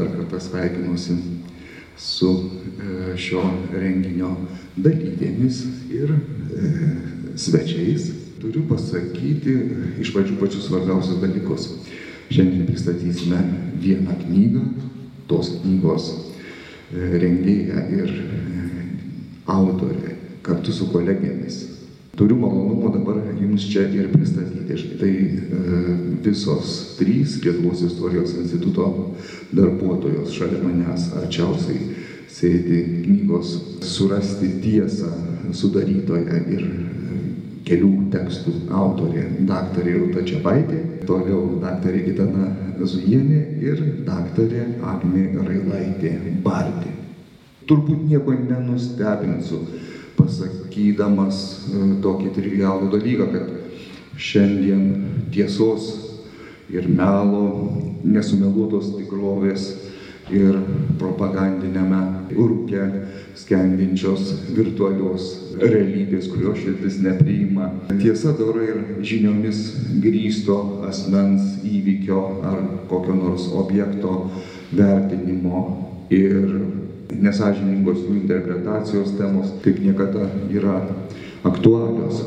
dar kartą sveikinuosi su e, šio renginio dalyvėmis ir e, svečiais. Turiu pasakyti iš pačių pačių svarbiausius dalykus. Šiandien pristatysime vieną knygą, tos knygos e, rengėja ir autorė kartu su kolegėmis. Turiu malonumą dabar jums čia ir pristatyti. Štai visos trys Lietuvos istorijos instituto darbuotojos šalia manęs arčiausiai sėdi knygos Surasti tiesą sudarytoja ir kelių tekstų autorė daktarė Rūta Čiapaitė, toliau daktarė Gitana Zujienė ir daktarė Agnė Railaitė Bardė. Turbūt nieko nenustebinsiu, pasakydamas tokį trivialų dalyką, kad šiandien tiesos ir melo, nesumeluotos tikrovės ir propagandinėme urke skendinčios virtualios realybės, kurios širdis nepriima. Tiesa dora ir žiniomis grįsto asmens įvykio ar kokio nors objekto vertinimo ir nesažiningos jų interpretacijos temos kaip niekada yra aktualios.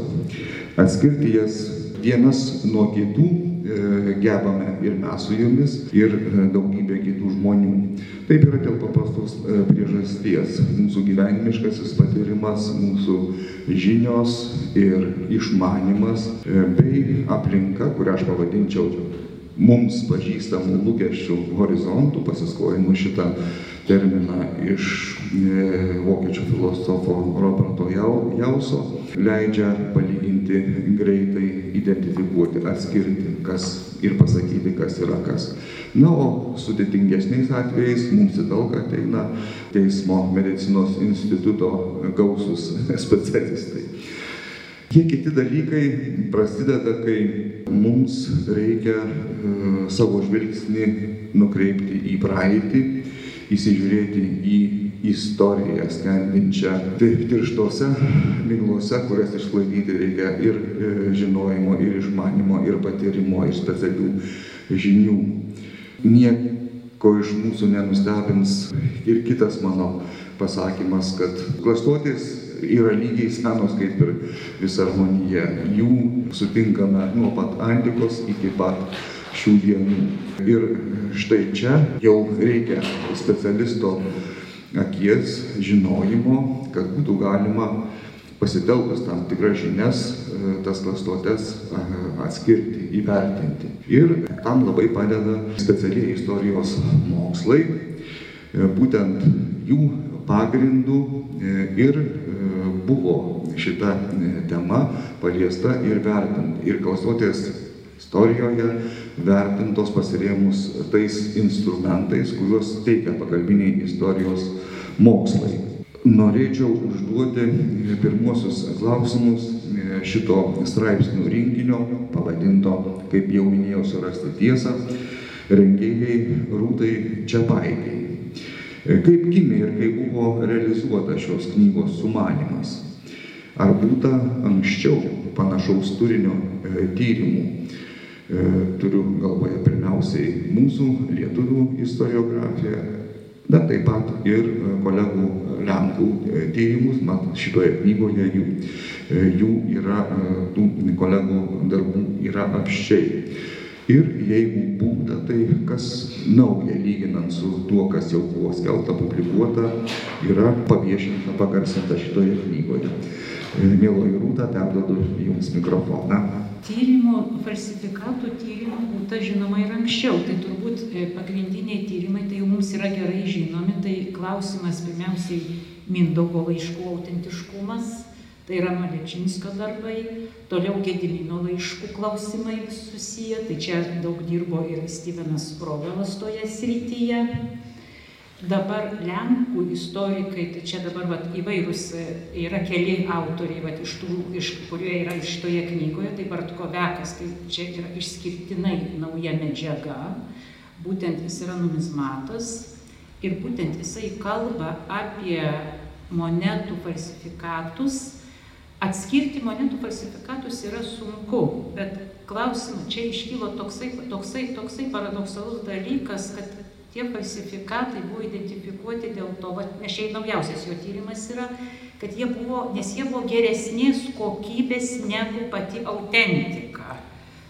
Atskirti jas vienas nuo kitų E, gebame ir mes su jumis, ir e, daugybė kitų žmonių. Taip yra dėl paprastos e, priežasties. Mūsų gyvenimiškasis patyrimas, mūsų žinios ir išmanimas bei aplinka, kurią aš pavadinčiau mums pažįstamų lūkesčių horizontų, pasiskojimų šitą terminą iš e, vokiečių filosofo Roberto Jauso, leidžia palyginti greitai, identifikuoti, atskirti, kas ir pasakyti, kas yra kas. Na, o sudėtingesniais atvejais mums į talką ateina teismo medicinos instituto gausus specialistai. Tie kiti dalykai prasideda, kai mums reikia e, savo žvilgsnį nukreipti į praeitį, įsižiūrėti į istoriją skendinčią tirštose miglose, kurias išsklaidyti reikia ir e, žinojimo, ir išmanimo, ir patyrimo, ir specialių žinių. Nieko iš mūsų nenustebins ir kitas mano pasakymas, kad klastotis yra lygiai senos kaip ir visa žmonija. Jų sutinkame nuo pat antikos iki pat šių dienų. Ir štai čia jau reikia specialisto akies, žinojimo, kad būtų galima pasitelkus tam tikras žinias, tas klastotes atskirti, įvertinti. Ir tam labai padeda specialiai istorijos mokslai, būtent jų pagrindų ir buvo šita e, tema paliesta ir vertinta. Ir klausotės istorijoje vertintos pasirėmus tais instrumentais, kuriuos teikia pagalbiniai istorijos mokslai. Norėčiau užduoti pirmuosius klausimus e, šito straipsnių rinkinio, pavadinto, kaip jau minėjau, surasti tiesą, rengėjai Rūtai Čiapaitėjai. Kaip gimė ir kaip buvo realizuota šios knygos sumanimas? Ar būta anksčiau panašaus turinio e, tyrimų? E, turiu galvoje pirmiausiai mūsų lietuvių istoriografiją, bet taip pat ir e, kolegų Lenkų e, tyrimus, mat šitoje knygoje jų, jų yra, tų kolegų darbų yra apščiai. Ir jeigu būta, tai kas nauja lyginant su tuo, kas jau buvo skelta, publikuota, yra paviešinta, pagarsinta šitoje knygoje. E, Mėloji Rūta, perdodu Jums mikrofoną. Tyrimo, falsifikatų tyrimų būta žinoma ir anksčiau. Tai turbūt e, pagrindiniai tyrimai, tai jau mums yra gerai žinomi. Tai klausimas pirmiausiai Mindogo laiškų autentiškumas, Tai yra Malečinskio darbai, toliau Gedimino laiškų klausimai susiję, tai čia daug dirbo ir Stevenas Provelas toje srityje. Dabar Lenkų istorikai, tai čia dabar vat, įvairūs yra keli autoriai, vat, iš tų, iš, kurie yra iš toje knygoje, tai Bartkovekas, tai čia yra išskirtinai nauja medžiaga, būtent jis yra numizmatas ir būtent jisai kalba apie monetų falsifikatus, Atskirti monetų falsifikatus yra sunku, bet klausimas čia iškylo toksai, toksai, toksai paradoksalus dalykas, kad tie falsifikatai buvo identifikuoti dėl to, va, nes šiai naujausias jo tyrimas yra, kad jie buvo, nes jie buvo geresnės kokybės negu pati autentika.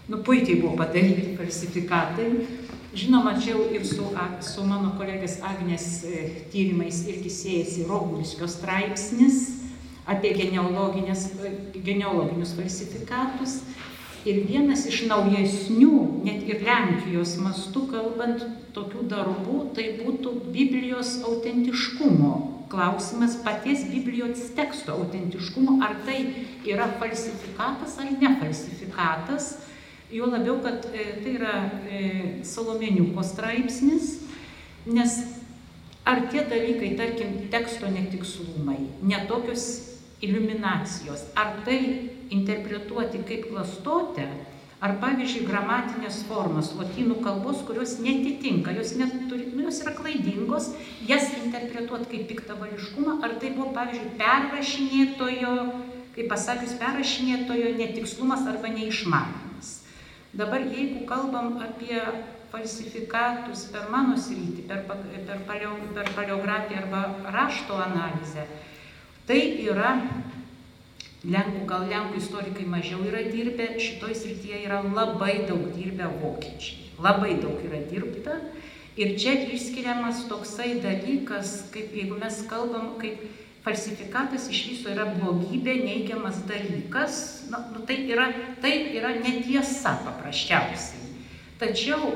Nu, puikiai buvo padaryti falsifikatai. Žinoma, čia jau ir su, su mano kolegės Agnės e, tyrimais irgi siejasi Rogulskio straipsnis apie genealoginius falsifikatus. Ir vienas iš naujesnių, net ir Lenkijos mastų kalbant, tokių darbų, tai būtų Biblijos autentiškumo klausimas, paties Biblijos teksto autentiškumo, ar tai yra falsifikatas ar ne falsifikatas. Jo labiau, kad e, tai yra e, Salomeniuko straipsnis, nes ar tie dalykai, tarkim, teksto netikslumai, netokios iliuminacijos, ar tai interpretuoti kaip klastotę, ar pavyzdžiui gramatinės formas lotynų kalbos, kurios netitinka, jos, neturi, nu, jos yra klaidingos, jas interpretuoti kaip piktavališkumą, ar tai buvo pavyzdžiui perrašinėtojo, kaip pasakius, perrašinėtojo netikslumas arba neišmanimas. Dabar jeigu kalbam apie falsifikatus per mano sritį, per, per, paleo, per paleografiją arba rašto analizę, tai yra Lenkų, gal Lenkų istorikai mažiau yra dirbę, šitoj srityje yra labai daug dirbę vokiečiai. Labai daug yra dirbta. Ir čia išskiriamas toksai dalykas, kaip jeigu mes kalbam, kaip falsifikatas iš viso yra blogybė, neigiamas dalykas, na, nu, tai, yra, tai yra netiesa paprasčiausiai. Tačiau,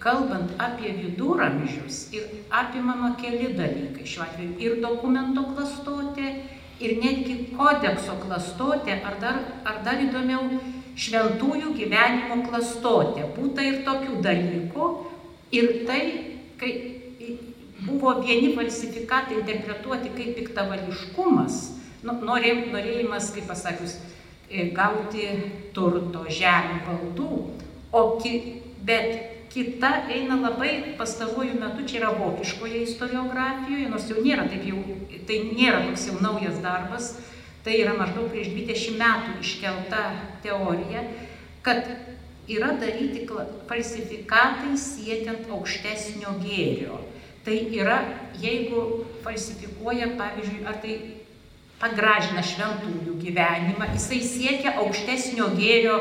kalbant apie viduramžius, ir apimama keli dalykai šiuo atveju. Ir dokumento klastotė, ir netgi kodekso klastotė, ar dar, ar dar įdomiau, šventųjų gyvenimo klastotė. Būta ir tokių dalykų. Ir tai, kai buvo vieni falsifikatai interpretuoti kaip piktavališkumas, nu, norė, norėjimas, kaip pasakius, e, gauti turto, žemę, valdų, o ki, bet kita eina labai pastaruoju metu, čia yra vokiškoje istoriografijoje, nors jau nėra taip jau, tai nėra toks jau naujas darbas, tai yra maždaug prieš 20 metų iškelta teorija, kad yra daryti falsifikatai siekiant aukštesnio gėrio. Tai yra, jeigu falsifikuoja, pavyzdžiui, ar tai pagražina šventųjų gyvenimą, jisai siekia aukštesnio gėrio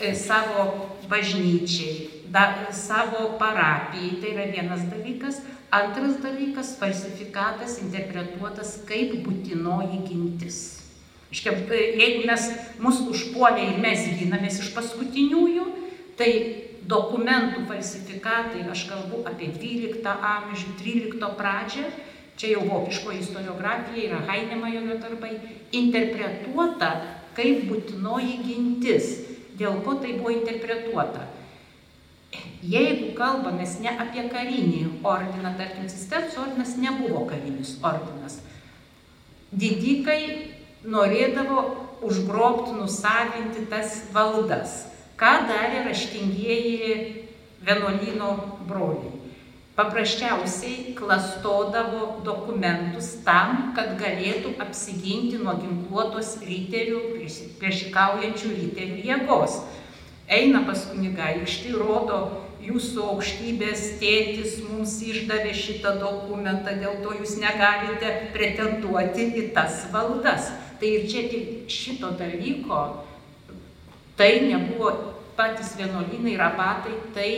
e, savo bažnyčiai, da, savo parapijai, tai yra vienas dalykas. Antras dalykas - falsifikatas interpretuotas kaip būtinoji gintis. Iškia, jeigu mes mus užpuolė ir mes ginamės iš paskutiniųjų, tai dokumentų falsifikatai, aš kalbu apie 12 amžių, 13 pradžią, čia jau vokiškoji istoriografija yra Hainemajo darbai, interpretuota kaip būtinoji gintis. Dėl ko tai buvo interpretuota? Jeigu kalbamės ne apie karinį ordiną, tarkim, cistercų ordinas nebuvo karinis ordinas. Didikai norėdavo užgrobti, nusavinti tas valdas. Ką darė raštingieji vienuolino broliai? Paprasčiausiai klastodavo dokumentus tam, kad galėtų apsiginti nuo ginkluotos ryterių, priešikaujančių ryterių jėgos. Eina pas kunigaikštį, rodo jūsų aukštybės tėtis mums išdavė šitą dokumentą, dėl to jūs negalite pretenduoti į tas valdas. Tai ir čia šito dalyko, tai nebuvo patys vienuolynai, rabatai, tai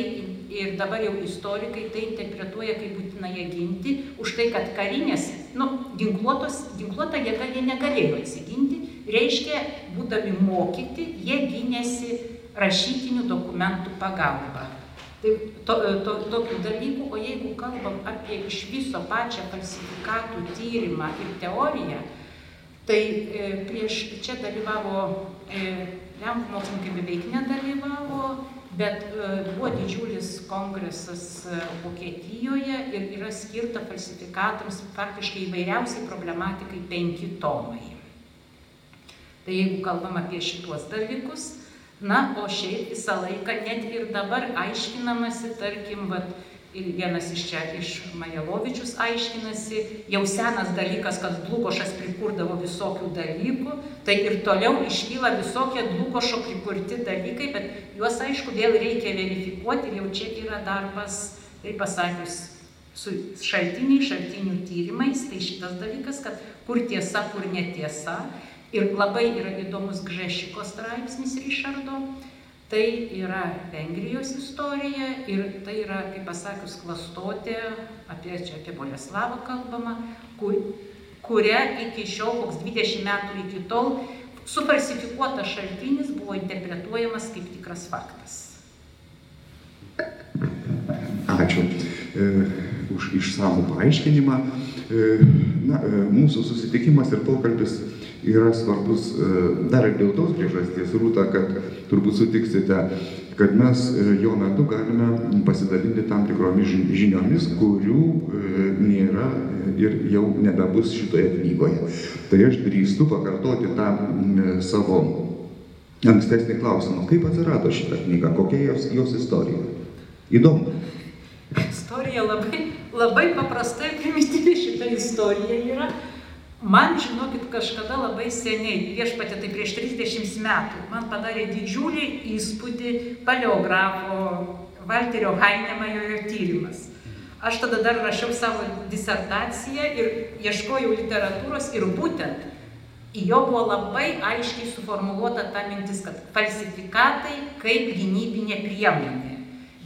ir dabar jau istorikai tai interpretuoja kaip būtina ją ginti, už tai, kad karinės, nu, ginkluota jėga jie negalėjo atsiginti, reiškia, būdami mokyti, jie gynėsi rašytinių dokumentų pagalba. Tai to, to, tokių dalykų, o jeigu kalbam apie iš viso pačią falsifikatų tyrimą ir teoriją, tai e, prieš čia dalyvavo, e, Lenkų mokslininkai beveik nedalyvavo, bet e, buvo didžiulis kongresas e, Vokietijoje ir yra skirta falsifikatams faktiškai įvairiausiai problematikai penki tomai. Tai jeigu kalbam apie šituos dalykus, Na, o šiaip visą laiką, net ir dabar aiškinamasi, tarkim, vat, ir vienas iš čia, iš Majelovičius aiškinasi, jau senas dalykas, kad Dlukošas prikurdavo visokių dalykų, tai ir toliau iškyla visokie Dlukošo prikurti dalykai, bet juos aišku vėl reikia verifikuoti ir jau čia yra darbas tai pasakius, su šaltiniai, šaltinių tyrimais, tai šitas dalykas, kad kur tiesa, kur netiesa. Ir labai yra įdomus Gžešiko straipsnis Ryšardo. Tai yra Vengrijos istorija ir tai yra, kaip pasakius, klastotė, apie čia apie Boleslavą kalbama, kur, kuria iki šiol, koks 20 metų iki tol, sufalsifikuotas šaltinis buvo interpretuojamas kaip tikras faktas. Ačiū e, už išsamų paaiškinimą. E, na, e, mūsų susitikimas ir pokalbis yra svarbus e, dar ir dėl tos priežasties, Rūta, kad turbūt sutiksite, kad mes jo metu galime pasidalinti tam tikromis žiniomis, kurių nėra ir jau nebebus šitoje knygoje. Tai aš drįstu pakartoti tą savo ankstesnį klausimą, kaip atsirado šitą knygą, kokia jos, jos istorija. Įdomu. Istorija labai, labai paprasta ir primityvi šita istorija yra. Man, žinokit, kažkada labai seniai, viešpatė tai prieš 30 metų, man padarė didžiulį įspūdį paleografo Walterio Heinemajojo tyrimas. Aš tada dar rašiau savo disertaciją ir ieškojau literatūros ir būtent į jo buvo labai aiškiai suformuoluota ta mintis, kad falsifikatai kaip gynybinė priemonė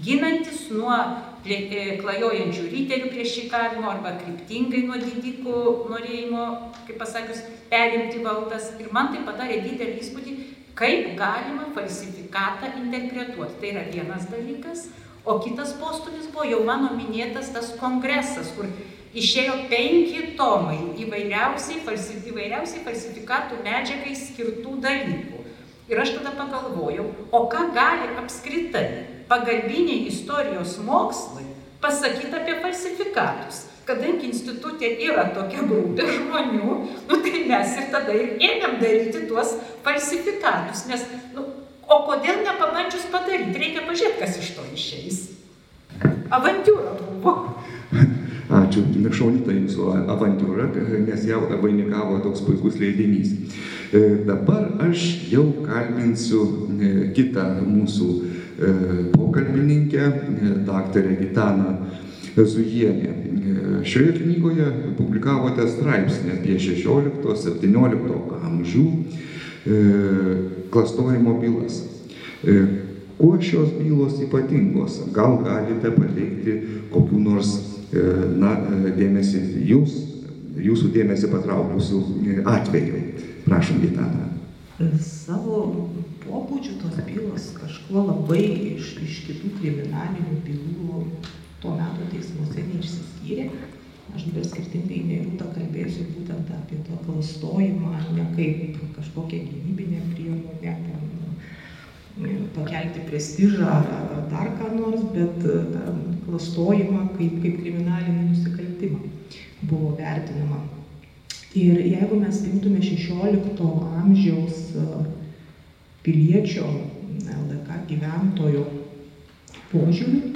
ginantis nuo klajojančių ryterių priešikavimo arba kryptingai nuo didikų norėjimo, kaip pasakius, perimti valdas. Ir man tai padarė didelį įspūdį, kaip galima falsifikatą interpretuoti. Tai yra vienas dalykas. O kitas postumis buvo jau mano minėtas tas kongresas, kur išėjo penki tomai įvairiausiai, falsi, įvairiausiai falsifikatų medžiagai skirtų dalykų. Ir aš tada pagalvojau, o ką gali apskritai pagalbiniai istorijos mokslai pasakyti apie falsifikatus. Kadangi institutė yra tokia grupė žmonių, nu, tai mes ir tada ir ėmėm daryti tuos falsifikatus. Nes, nu, o kodėl nepabandžius padaryti, reikia pažiūrėti, kas iš to išeis. Avantūra buvo. Ačiū, šaunita jūsų avantūra, nes jau vainikavo toks puikus leidinys. E, dabar aš jau kalbinsiu e, kitą mūsų E, pokalbininkė, e, daktarė Gitana Zujienė. Šioje knygoje publikavote straipsnį apie 16-17 amžių klastojimo bylas. Kuo šios bylos ypatingos? Gal galite pateikti kokiu nors na, dėmesį jūs, jūsų dėmesį patraukusių atvejų? Prašom, Gitana. Savo pobūdžiu tos bylos kažkuo labai iš, iš kitų kriminalinių bylų tuo metu teismuose neišsiskyrė. Aš dabar skirtingai nei Rūta kalbėsiu būtent apie to klastojimą, ne kaip kažkokią gynybinę priemonę, pakelti prestižą ar, ar dar ką nors, bet klastojimą kaip, kaip kriminalinį nusikaltimą buvo vertinama. Ir jeigu mes imtume 16 amžiaus piliečio LDK gyventojo požiūriu,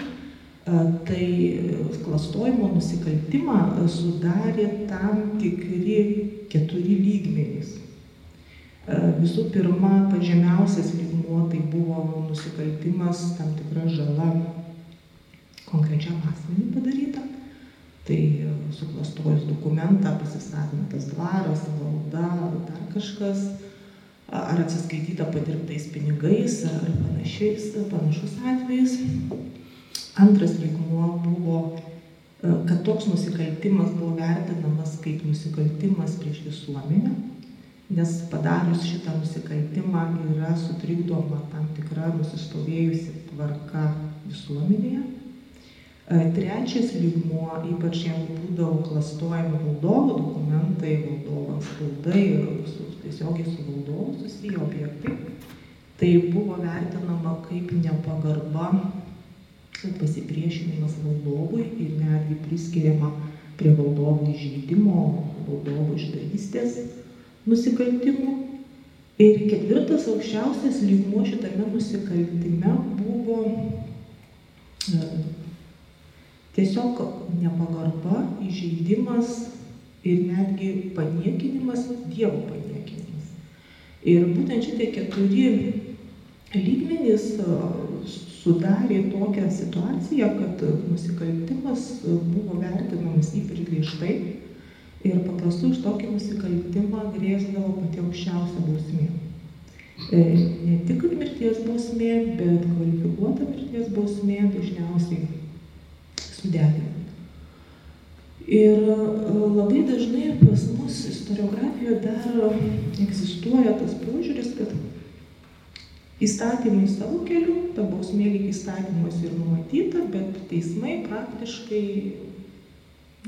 tai klastojimo nusikaltimą sudarė tam tikri keturi lygmenys. Visų pirma, pažemiausias lygmuo tai buvo nusikaltimas tam tikra žala konkrečiam asmeniui padaryta. Tai suklastojus dokumentą, pasisavintas dvaras, valda, dar kažkas ar atsiskaityta padirbtais pinigais ar panašiais, panašus atvejais. Antras lygmuo buvo, kad toks nusikaltimas buvo vertinamas kaip nusikaltimas prieš visuomenę, nes padarius šitą nusikaltimą yra sutrikdoma tam tikra nusistovėjusi tvarka visuomenėje. E, trečias lygmuo, ypač jeigu būdavo klastojami valdovo dokumentai, valdovo spaudai ir su tiesiogiai su valdovu susiję objektai, tai buvo vertinama kaip nepagarba, pasipriešinimas valdovui ir netgi priskiriama prie valdovo įžeidimo, valdovo išdavystės nusikaltimų. Ir ketvirtas aukščiausias lygmuo šitame nusikaltime buvo e, tiesiog nepagarba, įžeidimas ir netgi paniekinimas, Dievo paniekinimas. Ir būtent šitie keturi lygmenys sudarė tokią situaciją, kad nusikaltimas buvo vertinamas ypač griežtai ir paprastai už tokį nusikaltimą grėsdavo pati aukščiausia bausmė. E, ne tik mirties bausmė, bet kvalifikuota mirties bausmė dažniausiai sudeginama. Ir e, labai dažnai pas mus istoriografijoje dar egzistuoja tas požiūris, kad įstatymai savo keliu, ta bausmė lyg įstatymas ir numatyta, bet teismai praktiškai,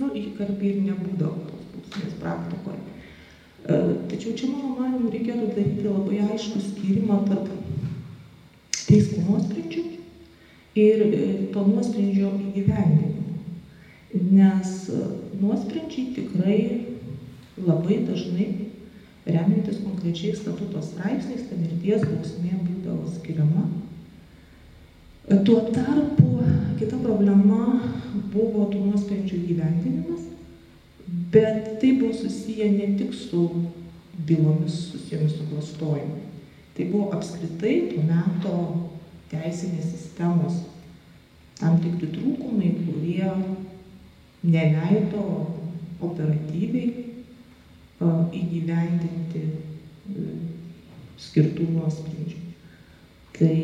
nu, įkarpiai ir nebūdavo tos bausmės praktikoje. Tačiau čia, mano manimu, reikėtų daryti labai aišku skirimą tarp teismo nuosprendžių ir e, to nuosprendžio įgyvendinimo nes e, nuosprendžiai tikrai labai dažnai, remiantis konkrečiais statuto straipsniais, ta mirties bausmė būdavo skiriama. E, tuo tarpu kita problema buvo tų nuosprendžių gyvendinimas, bet tai buvo susiję ne tik su bylomis susijomis su klastojimu. Tai buvo apskritai tuo meto teisinės sistemos tam tikri trūkumai, kurie neleido operatyviai įgyvendinti e, skirtų nuosprendžių. Tai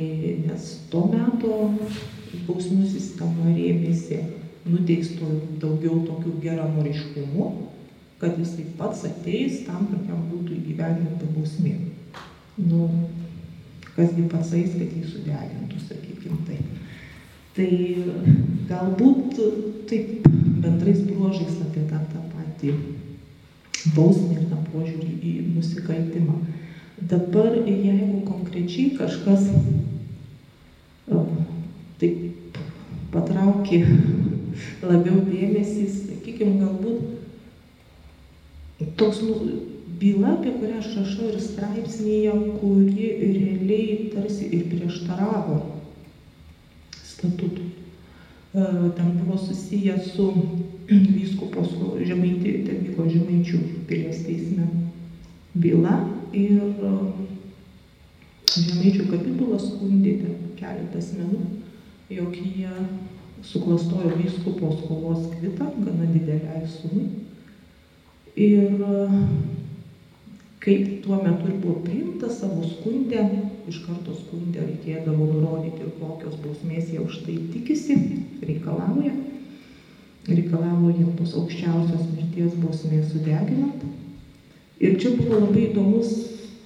nes to meto bausmų sistema rėmėsi nuteisto daugiau tokių geranoriškumu, kad jisai pats ateis tam, kad jam būtų įgyvendinta bausmė. Nu, kasgi pats eis, kad jį sudegintų, sakykime taip. Tai galbūt taip bendrais bruožais apie tą, tą patį bausmę ir tą požiūrį į nusikaltimą. Dabar jeigu konkrečiai kažkas taip patraukė labiau dėmesį, sakykime, galbūt toks nu, byla, apie kurią aš rašau ir straipsnėje, kuri realiai tarsi ir prieštaravo statutui. E, ten buvo susiję su vyskupos žemaitį, ten vyko žemaičių pilies teisme byla ir e, žemaičių kapitulas skundė keletą asmenų, jog jie suklastojo vyskupo skolos kvitą gana dideliai sumai. Ir e, kaip tuo metu ir buvo priimta savo skundę, iš karto skundę reikėdavo nurodyti, kokios bausmės jie už tai tikisi, reikalauja. Reikalavo jiem tos aukščiausios mirties bausmės sudeginant. Ir čia buvo labai įdomus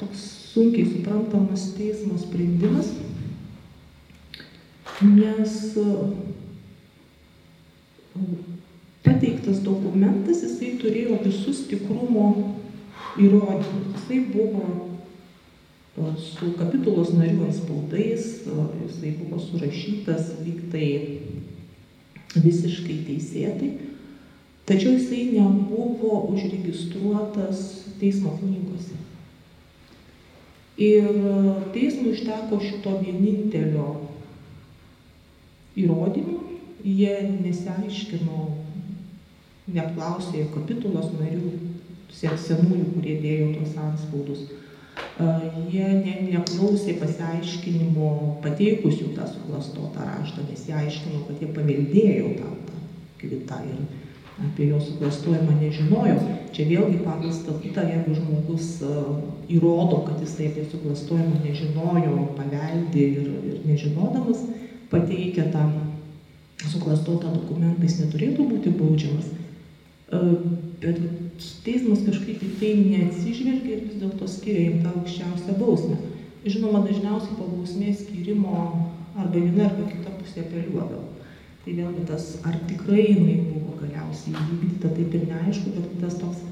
toks sunkiai suprantamas teismo sprendimas, nes pateiktas dokumentas, jisai turėjo visus tikrumo įrodymus. Jisai buvo su kapitulos narių anspaudais, jisai buvo surašytas lyg tai visiškai teisėtai, tačiau jisai nebuvo užregistruotas teismo knygose. Ir teismui užteko šito vienintelio įrodymo, jie nesiaiškino, neapklausė kapitulos narių, senųjų, kurie dėjo tos anspaudus. Jie ne, neklausė pasiaiškinimo pateikusių tą suklastotą raštą, nes jie aiškino, kad jie paveldėjo tą, tą kvitą ir apie jo suklastojimą nežinojo. Čia vėlgi pagal statutą, jeigu žmogus įrodo, kad jis tai apie suklastojimą nežinojo, paveldė ir, ir nežinodamas pateikia tą suklastotą dokumentą, jis neturėtų būti baudžiamas. Bet teismas kažkaip į tai neatsižvelgia ir vis dėlto skiria jam tą aukščiausią bausmę. Žinoma, dažniausiai po bausmės skirimo arba viena arba kita pusė apeliuodavo. Tai vėlgi tas, ar tikrai jinai buvo galiausiai įvykdyta, taip ir neaišku, bet tas toks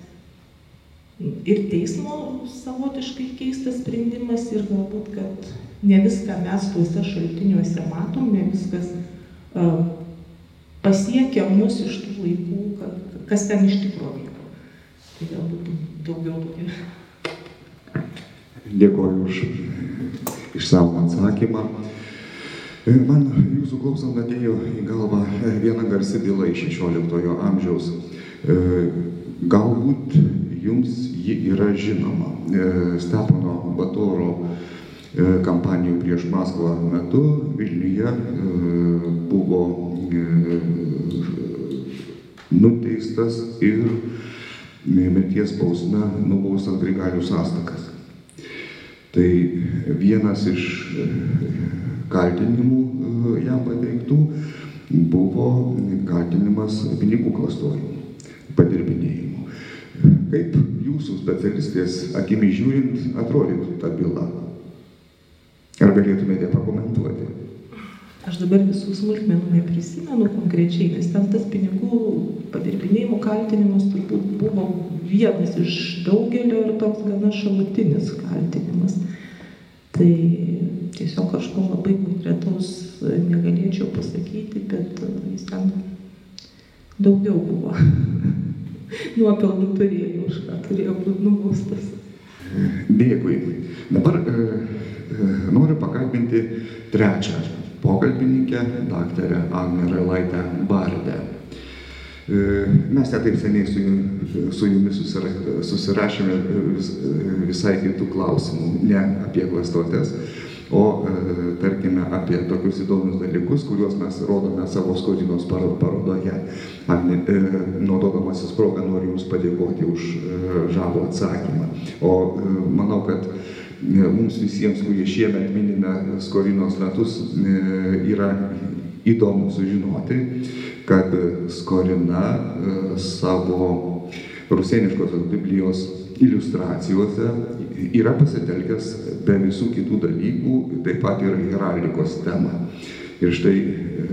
ir teismo savotiškai keistas sprendimas ir galbūt, kad ne viską mes tuose šaltiniuose matom, ne viskas uh, pasiekia mus iš tų laikų, kad, kas ten iš tikrųjų Tai galbūt daugiau tokia. Dėkoju už išsamų atsakymą. Man jūsų klausant atėjo į galvą viena garsi byla iš 16 amžiaus. Galbūt jums ji yra žinoma. Stepono Batoro kampanijų prieš Maskvą metu Vilniuje buvo nuteistas ir mirties bausme nubaustas Grigalius Astakas. Tai vienas iš kaltinimų jam pateiktų buvo kaltinimas pinigų klastojimu, padirbinėjimu. Kaip jūsų specialistės akimi žiūrint atrodytų ta byla? Galėtumėte pakomentuoti? Aš dabar visų smulkmenų neprisimenu konkrečiai, nes ten tas pinigų padirbinėjimo kaltinimas turbūt buvo vienas iš daugelio ir toks gana šalutinis kaltinimas. Tai tiesiog kažko labai konkretaus negalėčiau pasakyti, bet jis ten daugiau buvo. Nuopelnų turėjo, už ką turėjo būti nubaustas. Dėkui. Dabar e, e, noriu pakalbinti trečią pokalbininkę, daktarę Agnę Railaitę Bardę. E, mes netaip seniai su, su jumis susirašėme visai kitų klausimų, ne apie klastotės, o e, tarkime apie tokius įdomius dalykus, kuriuos mes rodome savo skodinos parodoje. Agne, e, naudodamasis progą noriu Jums padėkoti už žavų atsakymą. O manau, kad mums visiems, kurie šiemet minime Skorinos metus, yra įdomu sužinoti, kad Skorina e, savo rusieniškosios Biblijos iliustracijose yra pasitelkęs be visų kitų dalykų taip pat ir heraldikos temą. Ir štai e,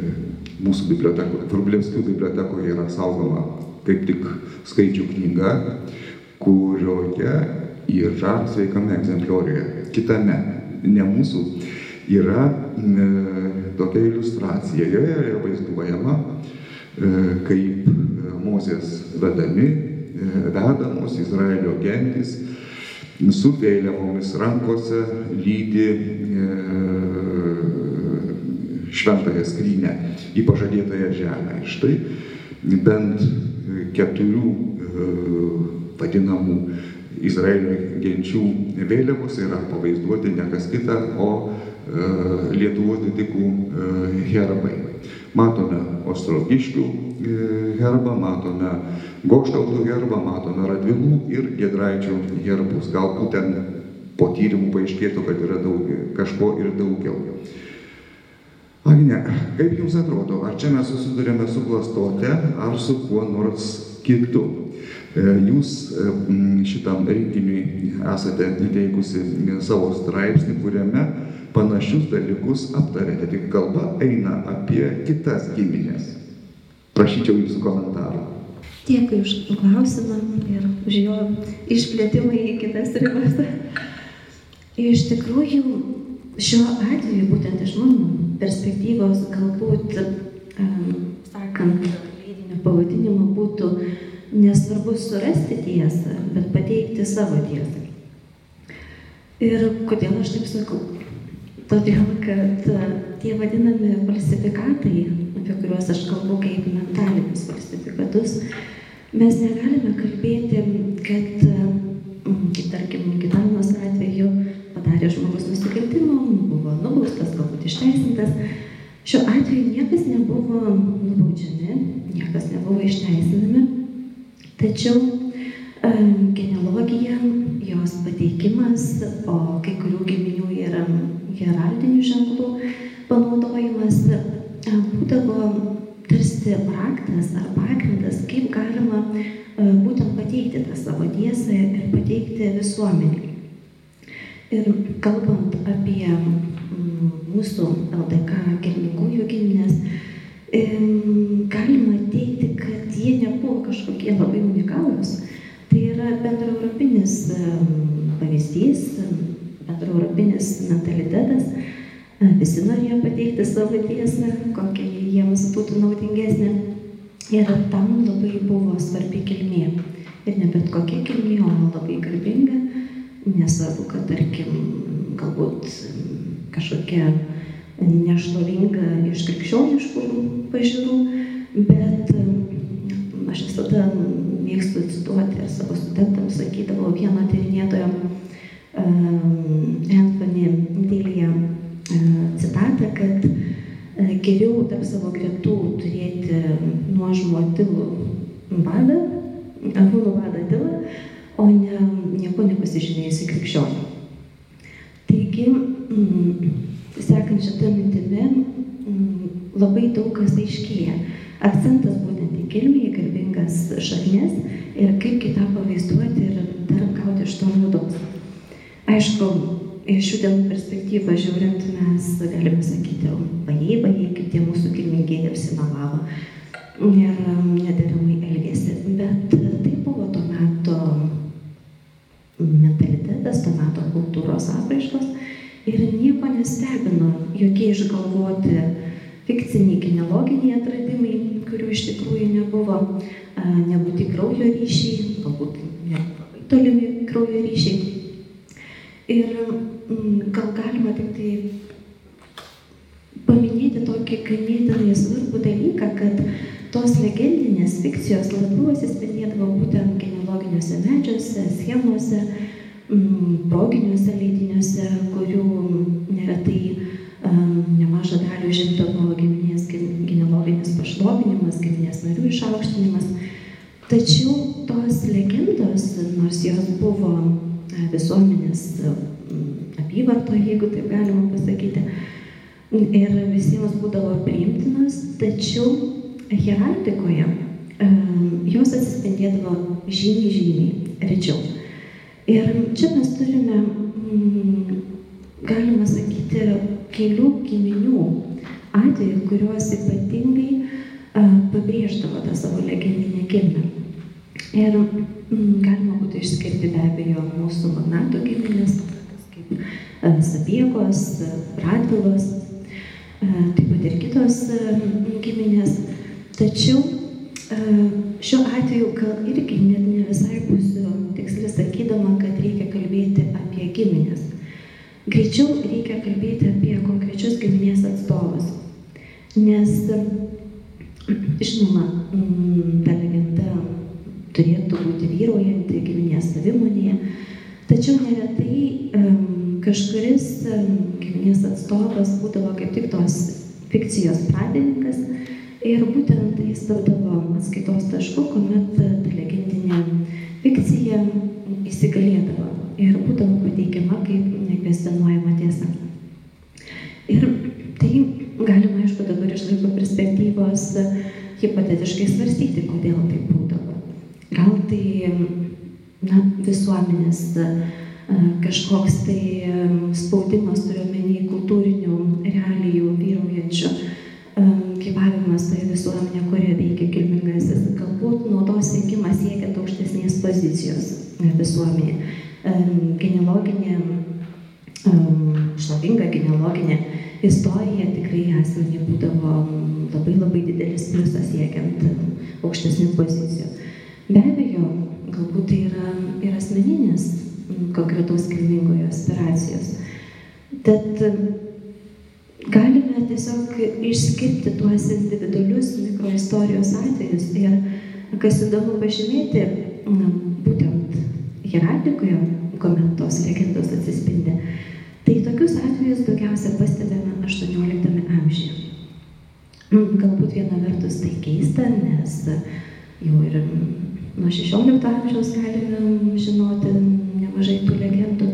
mūsų bibliotekoje, Vrublevskių bibliotekoje yra saugoma kaip tik skaičių knyga, kurioje yra sveikame egzemplioriuje, kitame, ne mūsų, yra e, tokia iliustracija, joje yra vaizduojama E, kaip e, Mozės vedami, e, vedamos Izraelio gentis su vėliavomis rankose lydi šventąją skrynę į pažadėtąją žemę. Ir štai bent keturių vadinamų Izraelio genčių vėliavos yra pavaizduoti ne kas kita, o Lietuvos didikų herbai. Matome Ostrogiškių e, herbą, matome Goštautų herbą, matome Radvilų ir Gedraičių herbus. Galbūt ten po tyrimų paaiškėtų, kad yra daug, kažko ir daugiau. Agne, kaip Jums atrodo, ar čia mes susidurėme su klastote, ar su kuo nors kitu? E, jūs e, šitam rinkiniui esate įteikusi savo straipsnį, kuriame panašius dalykus aptarėte, tik kalba eina apie kitas giminės. Prašyčiau jūsų komentarų. Dėkui už klausimą ir už jo išplėtimą į kitas ribas. Iš tikrųjų, šiuo atveju, būtent iš mano perspektyvos, galbūt, um, sakant, leidinio pavadinimo būtų nesvarbu surasti tiesą, bet pateikti savo tiesą. Ir kodėl aš taip sakau? Todėl, kad e, tie vadinami falsifikatai, apie kuriuos aš kalbu kaip mentalinius falsifikatus, mes negalime kalbėti, kad, kaip tarkim, Gitanos atveju padarė žmogus nusikaltimą, buvo nubaustas, galbūt išteisintas. Šiuo atveju niekas nebuvo nubaudžiami, niekas nebuvo išteisinami, tačiau genealogija, jos pateikimas, o kai kurių giminių yra heraldinių ženklų panaudojimas e, būdavo tarsi raktas ar pagrindas, kaip galima e, būtent pateikti tą savo tiesą ir pateikti visuomeniai. Ir kalbant apie mūsų LDK kilmingųjų giminės, galima teikti, kad jie nebuvo kažkokie labai unikalūs. Tai yra bendraeuropinis pavyzdys, bendraeuropinis mentalitetas, visi norėjo pateikti savo tiesą, kokia jiems būtų naudingesnė. Ir tam labai buvo svarbi kilmė. Ir ne bet kokia kilmė, o labai garbinga. Nesvarbu, kad tarkim, galbūt kažkokia nešlovinga iš krikščioniškų pažiūrų, bet aš visada mėgstu cituoti ir savo studentams sakydavau vieno tyrinėtojo Anthony Dėlėje citatą, kad geriau tarp savo gretų turėti nuožmo tilų vadą, avūnų vadą tilą, o ne nieko nepasižymėjusi krikščionį. Taigi, sekant šitą mintimį, labai daug kas aiškėja. Akcentas būtent į kilmę, į garbingas šaknis Aišku, iš šių dienų perspektyvą žiūrint, mes galime sakyti, vajai, vajai, kaip tie mūsų kilmingieji apsimelavo ir nederamai elgėsi. Bet tai buvo to meto mentalitetas, to meto kultūros apraiškos ir nieko nestebino jokie išgalvoti fikciniai genealoginiai atradimai, kurių iš tikrųjų nebuvo, nebūti kraujo ryšiai, galbūt labai tolimi kraujo ryšiai. Ir gal galima tik tai paminėti tokį ganėtinai svarbų dalyką, kad tos legendinės fikcijos labiau atsispindėdavo būtent genealoginiuose medžiuose, schemose, proginiuose leidiniuose, kurių neretai nemažą dalį užimdavo giminės genealoginis pašlovinimas, giminės narių išaukštinimas. Tačiau tos legendos, nors jos buvo visuomenės apyvartoje, jeigu taip galima pasakyti, ir visiems būdavo priimtinos, tačiau heraldikoje jos atsispindėdavo žymiai, žymiai rečiau. Ir čia mes turime, galima sakyti, kelių giminių atvejų, kuriuos ypatingai pabrėždavo tą savo legendinę kilmę. Ir galima būtų išskirti be abejo mūsų magnato giminės, kaip Sapiegos, Radvilos, taip pat ir kitos giminės. Tačiau šiuo atveju gal irgi net ne visai būsiu tiksliai sakydama, kad reikia kalbėti apie giminės. Greičiau reikia kalbėti apie konkrečius giminės atstovus. Nes, žinoma, vyraujanti giminės savimonėje, tačiau neretai kažkuris giminės atstovas būdavo kaip tik tos fikcijos pradininkas ir būtent jis tapdavo atskaitos tašku, kuomet ta legendinė fikcija įsigalėdavo ir būdavo pateikiama kaip nekvestionuojama tiesa. Ir tai galima, aišku, dabar iš laiko perspektyvos hipotetiškai svarstyti, kodėl tai būdavo. Gal tai na, visuomenės kažkoks tai spaudimas turiuomenį kultūrinių realijų vyraujančių gyvavimas toje visuomenėje, kurioje veikia kilmingasis, galbūt naudos siekimas siekiant aukštesnės pozicijos visuomenėje. Genealoginė, šlovinga genealoginė istorija tikrai asmenį būdavo labai labai didelis pliusas siekiant aukštesnių pozicijų. Be abejo, galbūt tai yra ir asmeninės konkretaus kilmingojo aspiracijos. Tad galime tiesiog išskirti tuos individualius mikroistorijos atvejus ir kas įdomu pažymėti, būtent hierarchikoje, kuomet tos legendos atsispindi, tai tokius atvejus daugiausia pastebėme 18 amžiuje. Galbūt viena vertus tai keista, nes jau ir nuo 16 amžiaus galime žinoti nemažai tų legendų,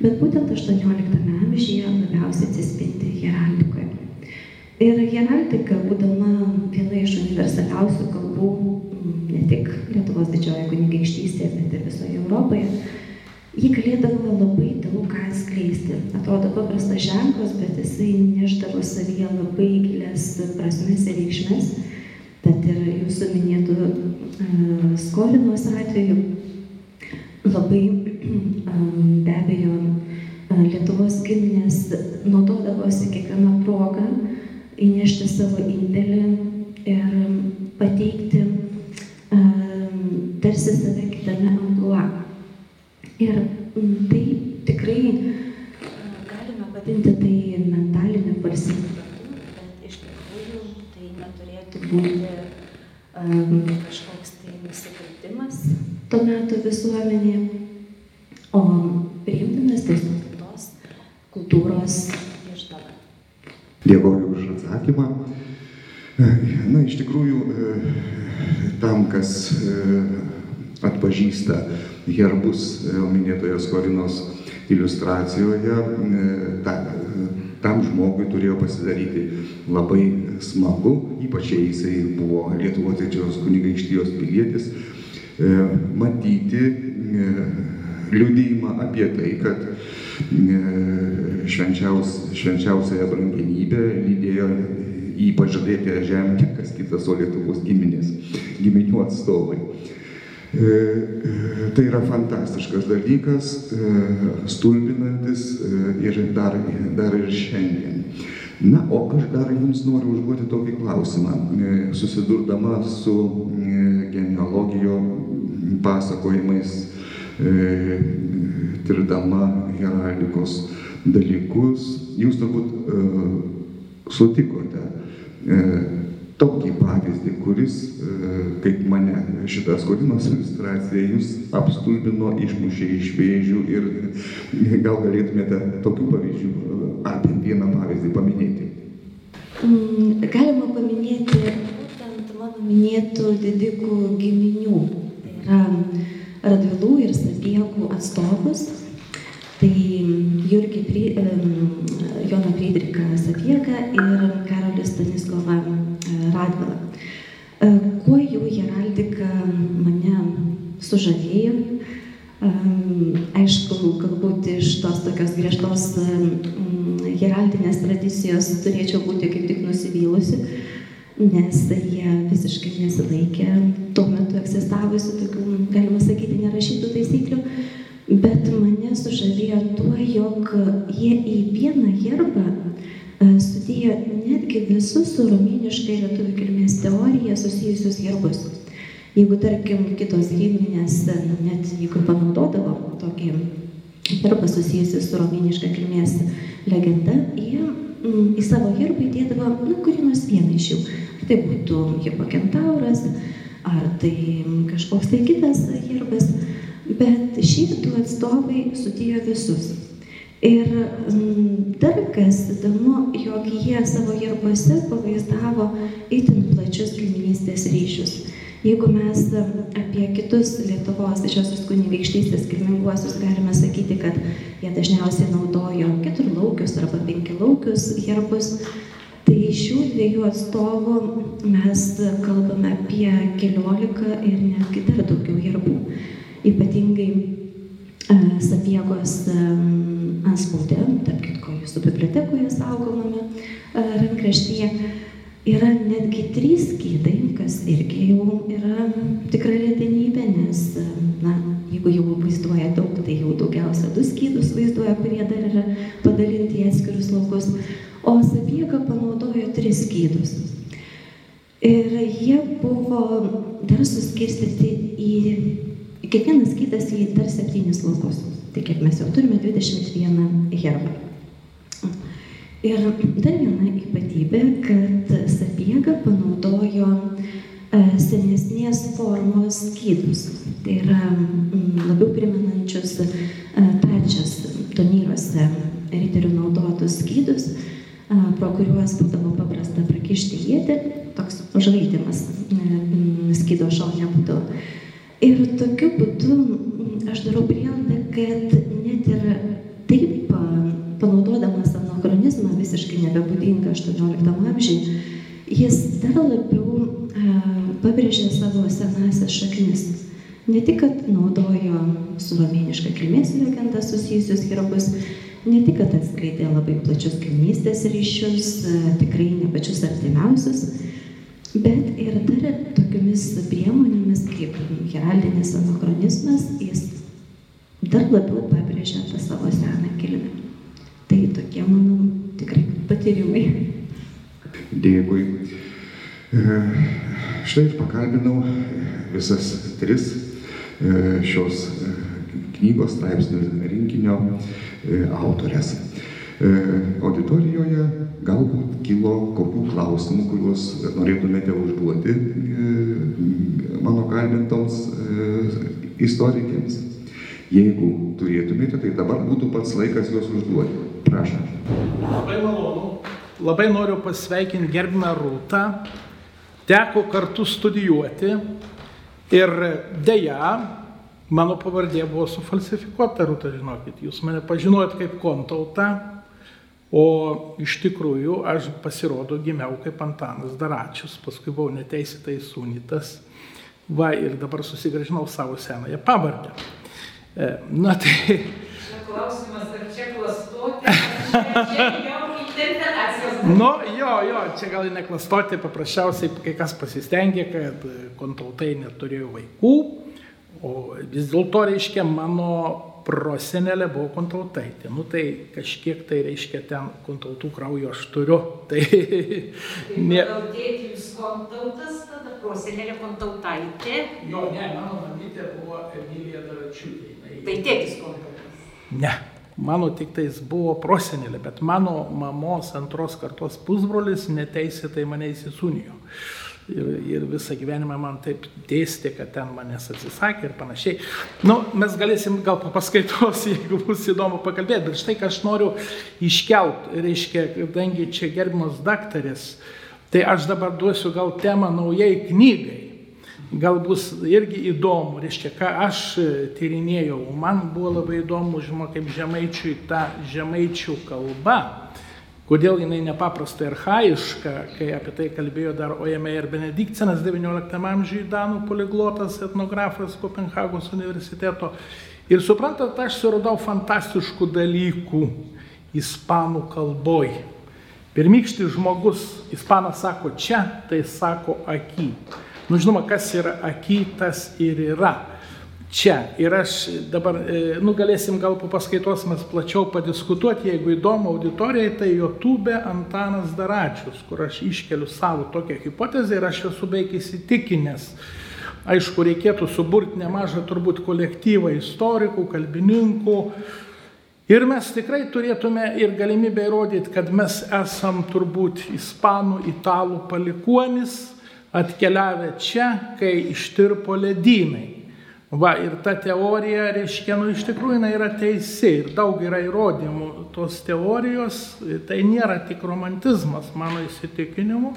bet būtent 18 amžiuje labiausiai atsispindi heraldikoje. Ir heraldika, būdama viena iš universaliausių kalbų, ne tik Lietuvos didžiojo kunigaikštystėje, bet ir visoje Europoje, ji galėdavo labai daug ką atskleisti. Atrodo paprastas ženklas, bet jisai neždavo savyje labai gilias prasmes ir reikšmes. Tad ir jūsų minėtų uh, skolinos atveju labai be abejo uh, Lietuvos giminės naudodavosi kiekvieną progą įnešti savo indėlį ir pateikti tarsi save kitame amplua. Ir nusikaltimas to meto visuomenėje, o priimtinas tiesiog tos kultūros išdava. Dėkoju už atsakymą. Na, iš tikrųjų, tam, kas atpažįsta herbus minėtoje Skorinos iliustracijoje, ta, tam žmogui turėjo pasidaryti labai smagu, ypač jei jisai buvo Lietuvos trečios kunigaikštijos pilietis, matyti liudėjimą apie tai, kad švenčiaus, švenčiausiąją brangenybę lydėjo ypač žadėtėje žemė, ne kas kitas, o Lietuvos giminės, giminių atstovai. E, e, tai yra fantastiškas dalykas, e, stulbinantis ir dar, dar ir šiandien. Na, o aš dar jums noriu užduoti tokį klausimą, susidurdama su genealogijo pasakojimais, tirdama heraldikos dalykus, jūs turbūt sutikote tokį pavyzdį, kuris, e, kaip mane šitas kodinos iliustracija, jūs apstulbino, išmušė iš vėžių ir gal galėtumėte tokių pavyzdžių e, ar bent vieną pavyzdį paminėti. Mm, galima paminėti būtent mano minėtų didikų giminių. Radvilų ir Sapiegų atstovus. Tai Jurgį, Joną Friedrichą Sapiegą ir Karolį Stanislavą Radvilą. E, kuo jų heraldika mane sužavėjo, e, aišku, galbūt iš tos tokios griežtos heraldinės tradicijos turėčiau būti kaip tik nusivylusi, nes jie visiškai nesilaikė tuo metu egzistavusių tokių, galima sakyti, nerašytų taisyklių, bet mane sužavėjo tuo, jog jie į vieną herbą E, sudėjo netgi visus su romėniškai lietuvių kilmės teorija susijusius herbus. Jeigu, tarkim, kitos giminės, e, net jeigu panaudodavo tokį herbą susijusi su romėniška kilmės legenda, jie mm, į savo herbą įdėdavo, nu, kurį nors vieną iš jų. Tai būtų hipokentauras, ar tai kažkoks tai kitas herbas, bet du atstovai sudėjo visus. Ir mm, dar kas įdomu, jog jie savo herbuose pavaizdavo itin plačius giminystės ryšius. Jeigu mes apie kitus Lietuvos didžiosios kunigaikštystės kilminguosius galime sakyti, kad jie dažniausiai naudojo keturlaukius arba penkilaukius herbus, tai šių dviejų atstovų mes kalbame apie keliolika ir netgi dar daugiau herbų. Ypatingai Sapiegos anspaude, tarp kitko jūsų bibliotekoje saugomame rankraštyje, yra netgi trys skydai, kas irgi jau yra tikra retenybė, nes, na, jeigu jau vaizduoja daug, tai jau daugiausia du skydus vaizduoja, kurie dar yra padalinti į atskirus laukus, o Sapiega panaudojo tris skydus. Ir jie buvo dar suskirstyti į Kiekvienas skydas į dar septynis laukus. Tai kiek mes jau turime 21 herbą. Ir dar viena ypatybė, kad sapiega panaudojo e, senesnės formos skydus. Tai yra labiau primenančius e, tačias tonyruose riterių naudotus skydus, pro kuriuos būdavo paprasta prakišti jėti, toks žaidimas skydo šonė būdavo. Ir tokiu būdu aš darau prielaidą, kad net ir taip panaudodamas anachronizmą visiškai nebebūdingą 18 amžiui, jis dar labiau pabrėžė savo senasias šaknis. Ne tik, kad naudojo su romėniška kilmės legenda susijusius herbus, ne tik, kad atskleidė labai plačius kaimynystės ryšius, tikrai ne pačius artimiausius, bet ir dar tokiomis priemonėmis kaip heraldinis anachronizmas, jis dar labiau pabrėžia tą savo seną kilmę. Tai tokie mano tikrai patyrimai. Dėkui. E, štai ir pakalbinau visas tris e, šios e, knygos straipsnių rinkinio autorės. Auditorijoje galbūt kilo kokių klausimų, kuriuos norėtumėte užduoti mano kalbintoms istorikėms. Jeigu turėtumėte, tai dabar būtų pats laikas juos užduoti. Prašom. Labai malonu. Labai noriu pasveikinti gerbimą Rūtą teko kartu studijuoti ir dėja, mano pavardė buvo sufalsifikuota, rūta, žinokit, jūs mane pažinojot kaip kontautą, o iš tikrųjų aš pasirodo gimiau kaip Antanas Daračius, paskui buvau neteisėtai sūnytas, va ir dabar susigražinau savo senąją pavardę. E, na tai... Klausimas, ar čia klastoti. Nu, jo, jo, čia gal neklastoti, paprasčiausiai kai kas pasistengė, kad kontautai neturėjo vaikų, o vis dėlto reiškia mano prosenelė buvo kontautaitė. Nu tai kažkiek tai reiškia ten kontautų kraujo aš turiu. Tai ne. Gal tėti jūs kontautas, tada prosenelė kontautaitė. Jo, ne, mano mamytė buvo Emilija Daračiūtė. Tai tėtis kontautas. Ne. Mano tik tais buvo prosenelė, bet mano mamos antros kartos pusbrolis neteisėtai mane įsisūnijo. Ir, ir visą gyvenimą man taip dėstė, kad ten manęs atsisakė ir panašiai. Nu, mes galėsim gal po paskaitos, jeigu bus įdomu pakalbėti, bet štai ką aš noriu iškelt, reiškia, kadangi čia gerbimas daktaris, tai aš dabar duosiu gal temą naujai knygai gal bus irgi įdomu, reiškia, ką aš tyrinėjau. Man buvo labai įdomu, žinoma, kaip žemaičiui ta žemaičių kalba, kodėl jinai nepaprastai arhaiška, kai apie tai kalbėjo dar Ojame ir Benedikcinas XIX amžiuje, Danų poliglotas, etnografas Kopenhagos universiteto. Ir suprantat, aš suradau fantastiškų dalykų ispanų kalboj. Pirmykštis žmogus, ispanas sako čia, tai sako aky. Nu, žinoma, kas yra akytas ir yra. Čia. Ir aš dabar, e, nu, galėsim gal po paskaitos mes plačiau padiskutuoti, jeigu įdomu auditorijai, tai YouTube Antanas Daračius, kur aš iškeliu savo tokią hipotezę ir aš esu beveik įsitikinęs. Aišku, reikėtų suburti nemažą turbūt kolektyvą istorikų, kalbininkų, Ir mes tikrai turėtume ir galimybę įrodyti, kad mes esam turbūt ispanų, italų palikuonis, atkeliavę čia, kai ištirpo ledynai. Va, ir ta teorija, reiškia, nu iš tikrųjų jinai yra teisi ir daug yra įrodymų tos teorijos, tai nėra tik romantizmas mano įsitikinimu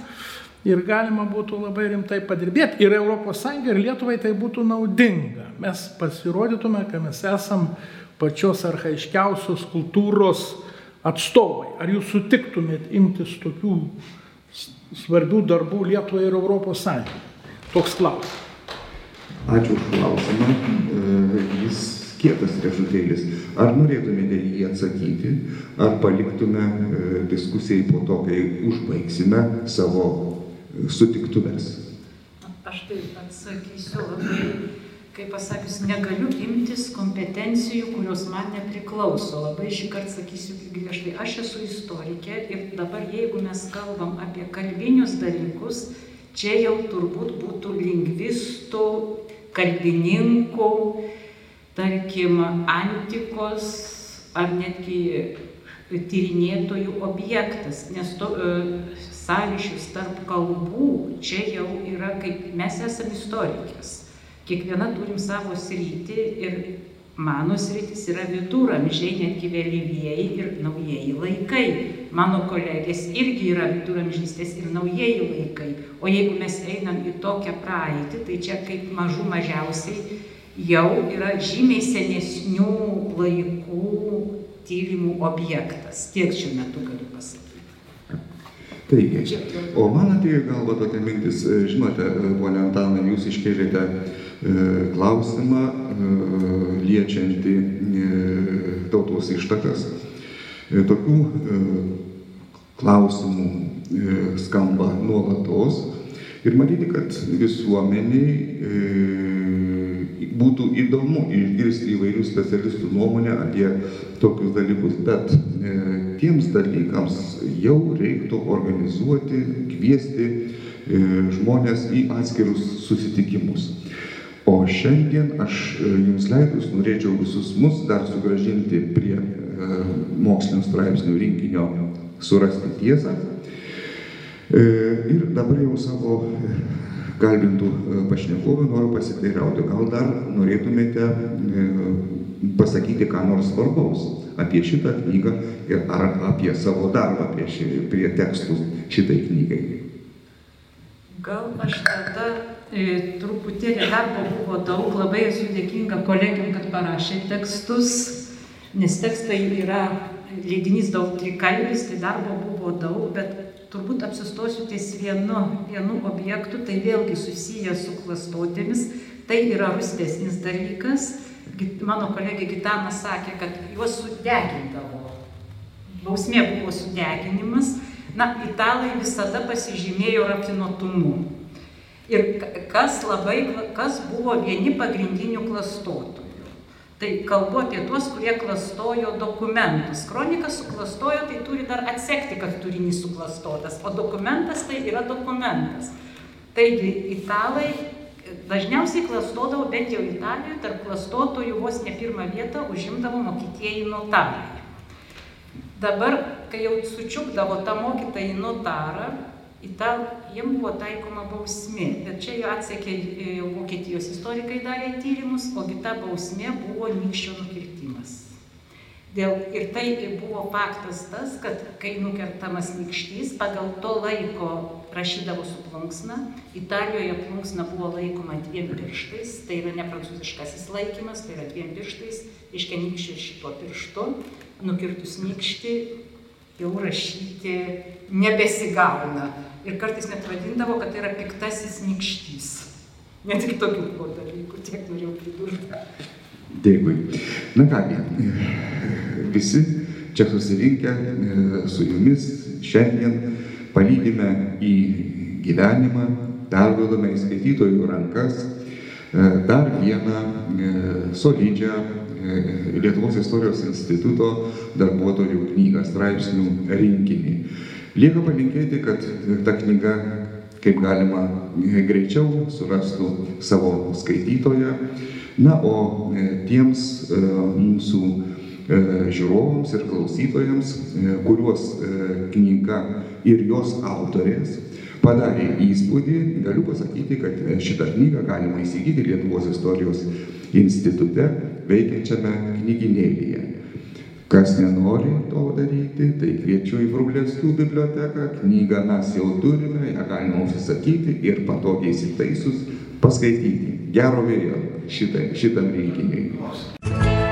ir galima būtų labai rimtai padirbėti ir ES ir Lietuvai tai būtų naudinga. Mes pasirodytume, kad mes esam pačios arhaiškiausios kultūros atstovai. Ar jūs sutiktumėt imtis tokių svarbių darbų Lietuvai ir Sąjungai? Toks klausimas. Ačiū už klausimą. E, jis kietas riešutėlis. Ar norėtumėte jį atsakyti, ar paliktume e, diskusijai po to, kai užbaigsime savo sutiktuvės? Aš taip atsakysiu labai kaip pasakius, negaliu imtis kompetencijų, kurios man nepriklauso. Labai šį kartą sakysiu griežtai, aš esu istorikė ir dabar jeigu mes kalbam apie kalbinius dalykus, čia jau turbūt būtų lingvistų, kalbininkų, tarkim, antikos ar netgi tyrinėtojų objektas, nes to, e, sąryšius tarp kalbų čia jau yra kaip mes esame istorikės. Kiekviena turim savo sritį ir mano sritis yra viduramžiai, netgi vėlyvieji ir naujieji laikai. Mano kolegės irgi yra viduramžystės ir naujieji laikai. O jeigu mes einam į tokią praeitį, tai čia kaip mažų mažiausiai jau yra žymiai senesnių laikų tyrimų objektas. Tiek šiuo metu galiu pasakyti. Taigi, o man atėjo galva tokia mintis, žinote, ponia Antanai, jūs iškėlėte E, klausimą e, liečiantį e, tautos ištakas. Tokių klausimų skamba nuolatos. Ir matyti, kad visuomeniai būtų įdomu išgirsti įvairių specialistų nuomonę apie tokius dalykus, bet tiems dalykams jau reiktų organizuoti, kviesti žmonės į atskirus susitikimus. O šiandien aš e, jums leidus norėčiau visus mus dar sugražinti prie e, mokslinio straipsnių rinkinio surasti tiesą. E, ir dabar jau savo kalbintų pašnekovų noriu pasiteirauti, gal dar norėtumėte pasakyti ką nors svarbaus apie šitą knygą ir ar apie savo darbą prie, ši, prie tekstų šitai knygai. Gal aš tada e, truputėlį darbo buvo daug, labai esu dėkinga kolegiam, kad parašė tekstus, nes tekstai yra leidinys daug trikalbis, tai darbo buvo daug, bet turbūt apsistosiu ties vienu, vienu objektu, tai vėlgi susijęs su klastotėmis, tai yra rūstesnis dalykas. Mano kolegė Gitana sakė, kad juos sudegindavo. Bausmė buvo sudeginimas Na, italai visada pasižymėjo rafinuotumu. Ir kas, labai, kas buvo vieni pagrindinių klastotojų. Tai kalbu apie tuos, kurie klastojo dokumentus. Kronikas suklastojo, tai turi dar atsekti, kad turinys suklastotas, o dokumentas tai yra dokumentas. Taigi italai dažniausiai klastodavo, bent jau Italijoje, tarp klastotojų vos ne pirmą vietą užimdavo mokytieji notarai. Dabar, kai jau sučiupdavo tą mokytą į notarą, tą, jiem buvo taikoma bausmė. Bet čia jau atsekė e, Vokietijos istorikai darė tyrimus, ogi ta bausmė buvo nykščio nukirtimas. Dėl, ir tai buvo faktas tas, kad kai nukertamas nykštys, pagal to laiko rašydavo su plunksna. Italijoje plunksna buvo laikoma dviem pirštais, tai yra ne prancūziškasis laikymas, tai yra dviem pirštais, iškia nykščio šito pirštu nukirtus nykštį jau rašyti nebesigauna. Ir kartais net vadindavo, kad tai yra piktasis nykštys. Ne tik tokių buvo dalykų, tiek norėjau pridurti. Dėkui. Na kągi, visi čia susirinkę e, su jumis šiandien palydime į gyvenimą, perduodame į skaitytojų rankas e, dar vieną e, solidžią Lietuvos istorijos instituto darbuotojų knygą, straipsnių rinkinį. Lieka palinkėti, kad ta knyga kaip galima greičiau surastų savo skaitytoją. Na, o e, tiems e, mūsų e, žiūrovams ir klausytojams, kuriuos knyga ir jos autorės padarė įspūdį, galiu pasakyti, kad šitą knygą galima įsigyti Lietuvos istorijos institute veikiančiame knyginėlyje. Kas nenori to daryti, tai kviečiu į Vrublevskių biblioteką, knygą mes jau turime, ją galima užsisakyti ir patogiai įsitaisus paskaityti. Gero vėjo šitai, šitam rinkiniui.